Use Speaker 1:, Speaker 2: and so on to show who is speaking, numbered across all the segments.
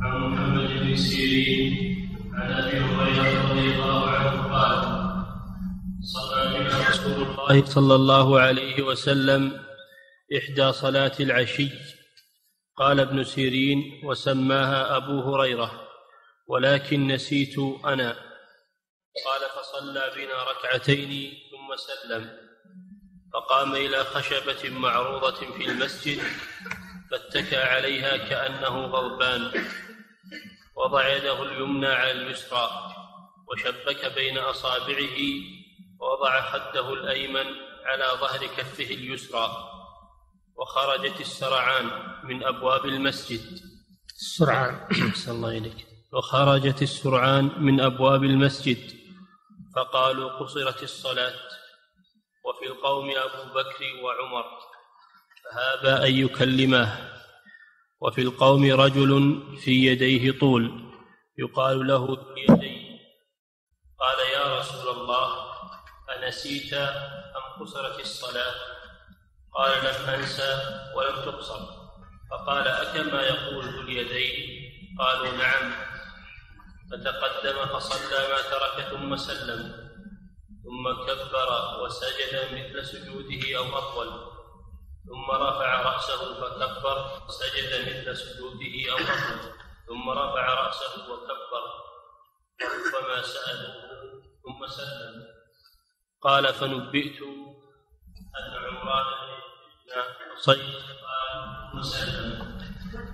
Speaker 1: عن محمد بن سيرين عن ابي هريره رضي الله عنه قال صلى بنا رسول الله صلى الله عليه وسلم إحدى صلاة العشي. قال ابن سيرين وسماها أبو هريرة. ولكن نسيت أنا. قال فصلى بنا ركعتين ثم سلم. فقام إلى خشبة معروضة في المسجد. فاتكى عليها كأنه غضبان. وضع يده اليمنى على اليسرى وشبك بين أصابعه ووضع خده الأيمن على ظهر كفه اليسرى. وخرجت السرعان من أبواب المسجد.
Speaker 2: السرعان.
Speaker 1: صلى الله إليك. وخرجت السرعان من أبواب المسجد. فقالوا قصرت الصلاة. وفي القوم أبو بكر وعمر. فهابا أن يكلماه وفي القوم رجل في يديه طول يقال له يدي قال يا رسول الله أنسيت أم قصرت الصلاة؟ قال لم أنسى ولم تقصر. فقال أكما يقول ذو اليدين؟ قالوا نعم. فتقدم فصلى ما ترك ثم سلم. ثم كبر وسجد مثل سجوده أو أطول. ثم رفع رأسه فكبر سجد مثل سجوده أو أطول ثم رفع رأسه وكبر. وربما سأله ثم سلم. قال فنبئت أن عمران بن حصين قال ثم سلم.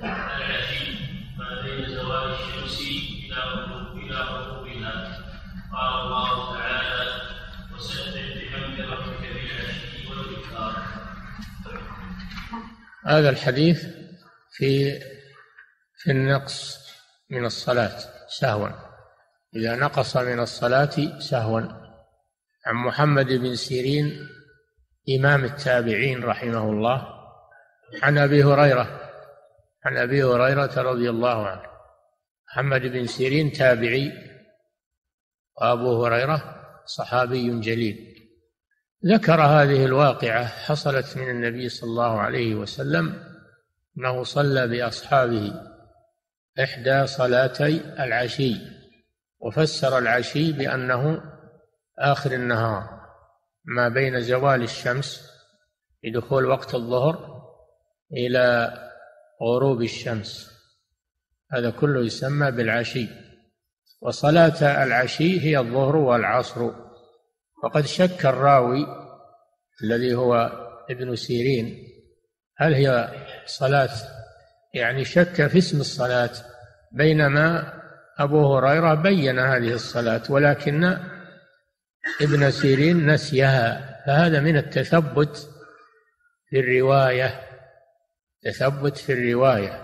Speaker 1: العجيب ما بين زوال الشمس إلى غروبها. قال الله
Speaker 2: هذا الحديث في في النقص من الصلاة سهوا. إذا نقص من الصلاة سهوا. عن محمد بن سيرين إمام التابعين رحمه الله عن أبي هريرة عن أبي هريرة رضي الله عنه. محمد بن سيرين تابعي وأبو هريرة صحابي جليل. ذكر هذه الواقعة حصلت من النبي صلى الله عليه وسلم أنه صلى بأصحابه إحدى صلاتي العشي وفسر العشي بأنه آخر النهار ما بين زوال الشمس لدخول وقت الظهر إلى غروب الشمس. هذا كله يسمى بالعشي. وصلاة العشي هي الظهر والعصر. وقد شك الراوي الذي هو ابن سيرين هل هي صلاة؟ يعني شك في اسم الصلاة بينما أبو هريرة بين هذه الصلاة ولكن ابن سيرين نسيها فهذا من التثبت في الرواية تثبت في الرواية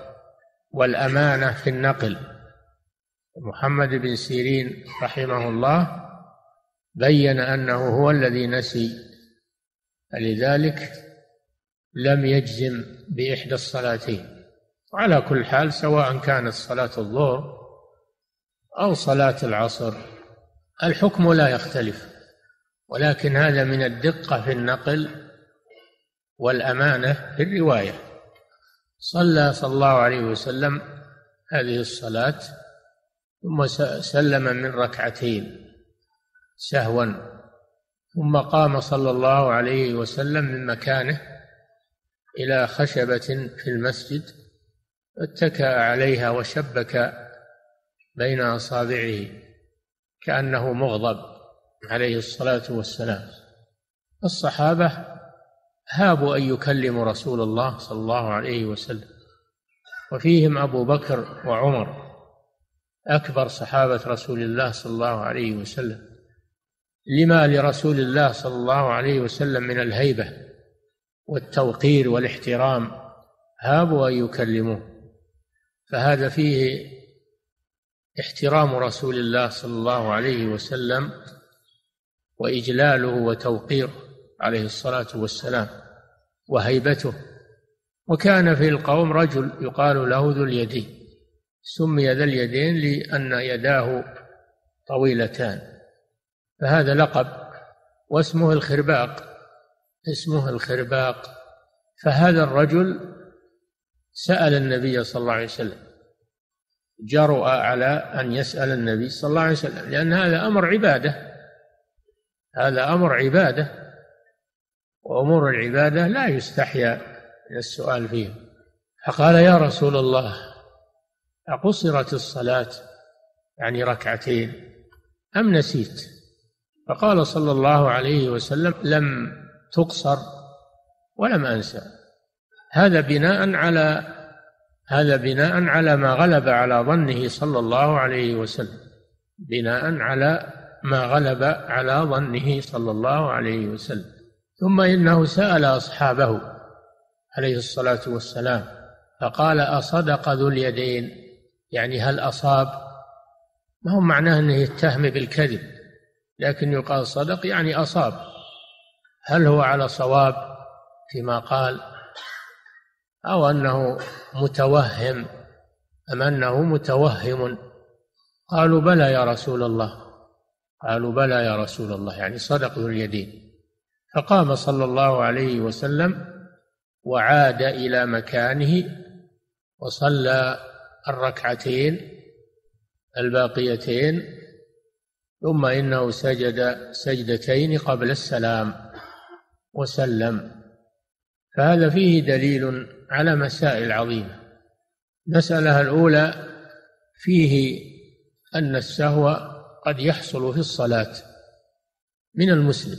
Speaker 2: والأمانة في النقل. محمد بن سيرين رحمه الله بين أنه هو الذي نسي. فلذلك لم يجزم بإحدى الصلاتين. وعلى كل حال سواء كانت صلاة الظهر أو صلاة العصر الحكم لا يختلف. ولكن هذا من الدقة في النقل والأمانة في الرواية. صلى صلى الله عليه وسلم هذه الصلاة ثم سلم من ركعتين. سهوا ثم قام صلى الله عليه وسلم من مكانه إلى خشبة في المسجد اتكأ عليها وشبك بين أصابعه كأنه مغضب عليه الصلاة والسلام. الصحابة هابوا أن يكلموا رسول الله صلى الله عليه وسلم وفيهم أبو بكر وعمر أكبر صحابة رسول الله صلى الله عليه وسلم. لما لرسول الله صلى الله عليه وسلم من الهيبة والتوقير والاحترام هابوا أن يكلموه. فهذا فيه احترام رسول الله صلى الله عليه وسلم وإجلاله وتوقيره عليه الصلاة والسلام وهيبته. وكان في القوم رجل يقال له ذو اليدين سمي ذا اليدين لأن يداه طويلتان. فهذا لقب واسمه الخرباق. اسمه الخرباق. فهذا الرجل سأل النبي صلى الله عليه وسلم. جرؤ على أن يسأل النبي صلى الله عليه وسلم لأن هذا أمر عبادة. هذا أمر عبادة. وأمور العبادة لا يستحيا من السؤال فيها فقال يا رسول الله أقصرت الصلاة يعني ركعتين أم نسيت؟ فقال صلى الله عليه وسلم لم تقصر ولم أنسى. هذا بناء على هذا بناء على ما غلب على ظنه صلى الله عليه وسلم. بناء على ما غلب على ظنه صلى الله عليه وسلم. ثم إنه سأل أصحابه عليه الصلاة والسلام فقال أصدق ذو اليدين؟ يعني هل أصاب؟ ما هو معناه إنه يتهم بالكذب. لكن يقال صدق يعني أصاب. هل هو على صواب فيما قال؟ أو أنه متوهم أم أنه متوهم؟ قالوا بلى يا رسول الله. قالوا بلى يا رسول الله يعني صدق ذو اليدين. فقام صلى الله عليه وسلم وعاد إلى مكانه وصلى الركعتين الباقيتين ثم إنه سجد سجدتين قبل السلام وسلم. فهذا فيه دليل على مسائل عظيمة. المسألة الأولى فيه أن السهو قد يحصل في الصلاة من المسلم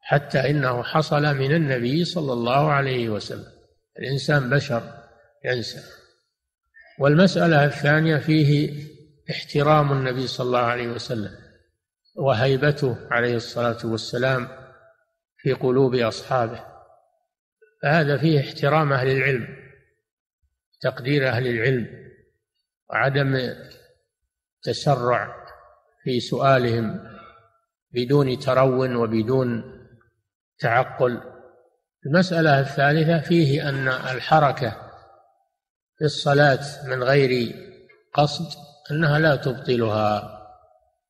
Speaker 2: حتى إنه حصل من النبي صلى الله عليه وسلم. الإنسان بشر ينسى. والمسألة الثانية فيه احترام النبي صلى الله عليه وسلم. وهيبته عليه الصلاة والسلام في قلوب أصحابه. فهذا فيه احترام أهل العلم تقدير أهل العلم وعدم تسرع في سؤالهم بدون ترون وبدون تعقل. المسألة الثالثة فيه أن الحركة في الصلاة من غير قصد أنها لا تبطلها.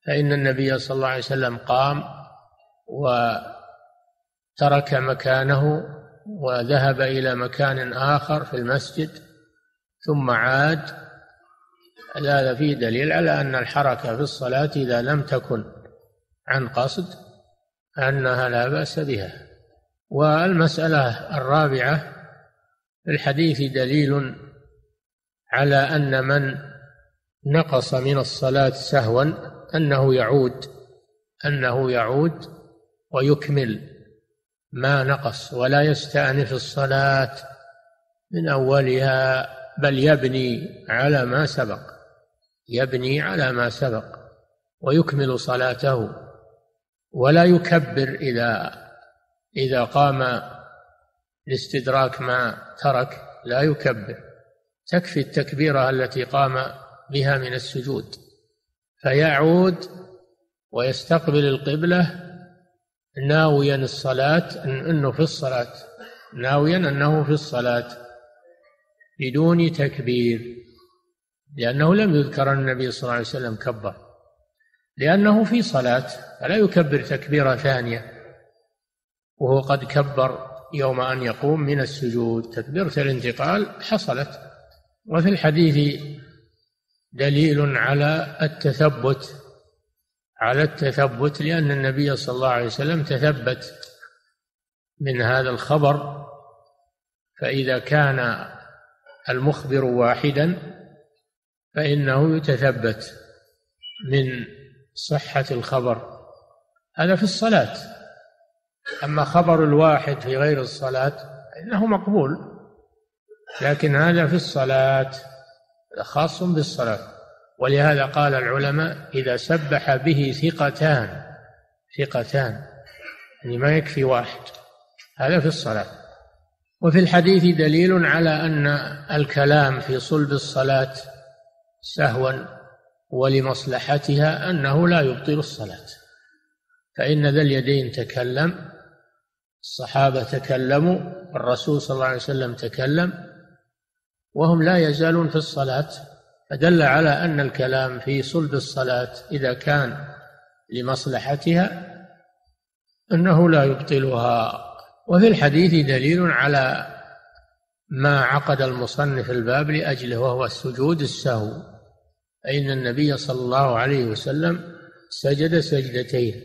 Speaker 2: فإن النبي صلى الله عليه وسلم قام وترك مكانه وذهب إلى مكان آخر في المسجد ثم عاد. هذا فيه دليل على أن الحركة في الصلاة إذا لم تكن عن قصد أنها لا بأس بها. والمسألة الرابعة الحديث دليل على أن من نقص من الصلاة سهوا أنه يعود أنه يعود ويكمل ما نقص ولا يستأنف الصلاة من أولها بل يبني على ما سبق يبني على ما سبق ويكمل صلاته ولا يكبر إذا إذا قام لاستدراك ما ترك لا يكبر. تكفي التكبيرة التي قام بها من السجود. فيعود ويستقبل القبلة ناويا الصلاة أنه في الصلاة ناويا أنه في الصلاة بدون تكبير لأنه لم يذكر النبي صلى الله عليه وسلم كبر لأنه في صلاة فلا يكبر تكبيرة ثانية وهو قد كبر يوم أن يقوم من السجود تكبيرة الانتقال حصلت. وفي الحديث دليل على التثبت على التثبت لأن النبي صلى الله عليه وسلم تثبت من هذا الخبر فإذا كان المخبر واحدا فإنه يتثبت من صحة الخبر. هذا في الصلاة. أما خبر الواحد في غير الصلاة فإنه مقبول لكن هذا في الصلاة. خاص بالصلاة. ولهذا قال العلماء إذا سبح به ثقتان ثقتان يعني ما يكفي واحد. هذا في الصلاة. وفي الحديث دليل على أن الكلام في صلب الصلاة سهوا ولمصلحتها أنه لا يبطل الصلاة. فإن ذا اليدين تكلم الصحابة تكلموا الرسول صلى الله عليه وسلم تكلم وهم لا يزالون في الصلاة فدل على أن الكلام في صلب الصلاة إذا كان لمصلحتها أنه لا يبطلها. وفي الحديث دليل على ما عقد المصنف الباب لأجله وهو السجود السهو. فإن النبي صلى الله عليه وسلم سجد سجدتين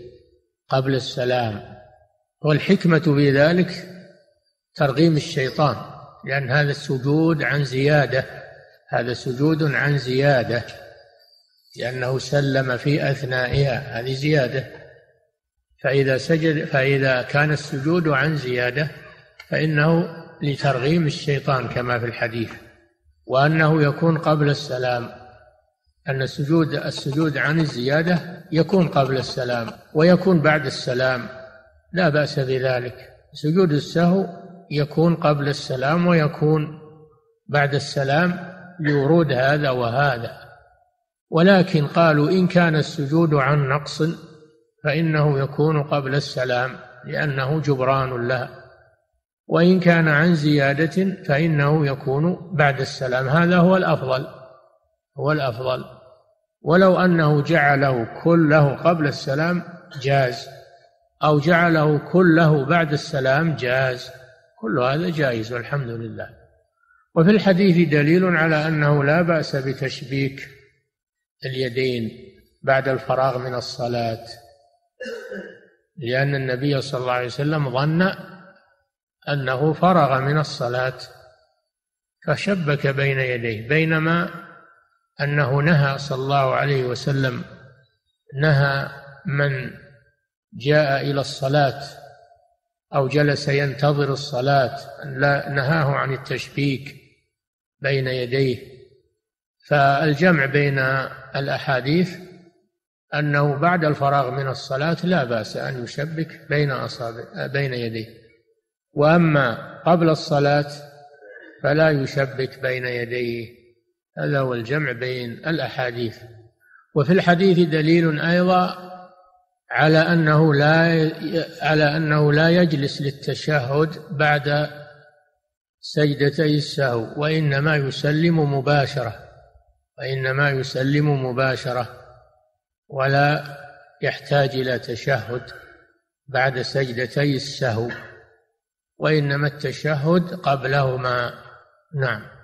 Speaker 2: قبل السلام والحكمة في ذلك ترغيم الشيطان. لأن هذا السجود عن زيادة هذا سجود عن زيادة لأنه سلم في أثنائها هذه زيادة. فإذا سجد فإذا كان السجود عن زيادة فإنه لترغيم الشيطان كما في الحديث وأنه يكون قبل السلام. أن السجود السجود عن الزيادة يكون قبل السلام ويكون بعد السلام. لا بأس بذلك. سجود السهو يكون قبل السلام ويكون بعد السلام لورود هذا وهذا. ولكن قالوا إن كان السجود عن نقص فإنه يكون قبل السلام لأنه جبران لها. وإن كان عن زيادة فإنه يكون بعد السلام. هذا هو الأفضل هو الأفضل. ولو أنه جعله كله قبل السلام جاز أو جعله كله بعد السلام جاز. كل هذا جائز والحمد لله. وفي الحديث دليل على أنه لا بأس بتشبيك اليدين بعد الفراغ من الصلاة لأن النبي صلى الله عليه وسلم ظن أنه فرغ من الصلاة فشبك بين يديه بينما أنه نهى صلى الله عليه وسلم نهى من جاء إلى الصلاة أو جلس ينتظر الصلاة لا نهاه عن التشبيك بين يديه. فالجمع بين الأحاديث أنه بعد الفراغ من الصلاة لا بأس أن يشبك بين أصابع بين يديه. وأما قبل الصلاة فلا يشبك بين يديه. هذا هو الجمع بين الأحاديث. وفي الحديث دليل أيضا على أنه لا على أنه لا يجلس للتشهد بعد سجدتي السهو وإنما يسلم مباشرة وإنما يسلم مباشرة ولا يحتاج إلى تشهد بعد سجدتي السهو وإنما التشهد قبلهما. نعم.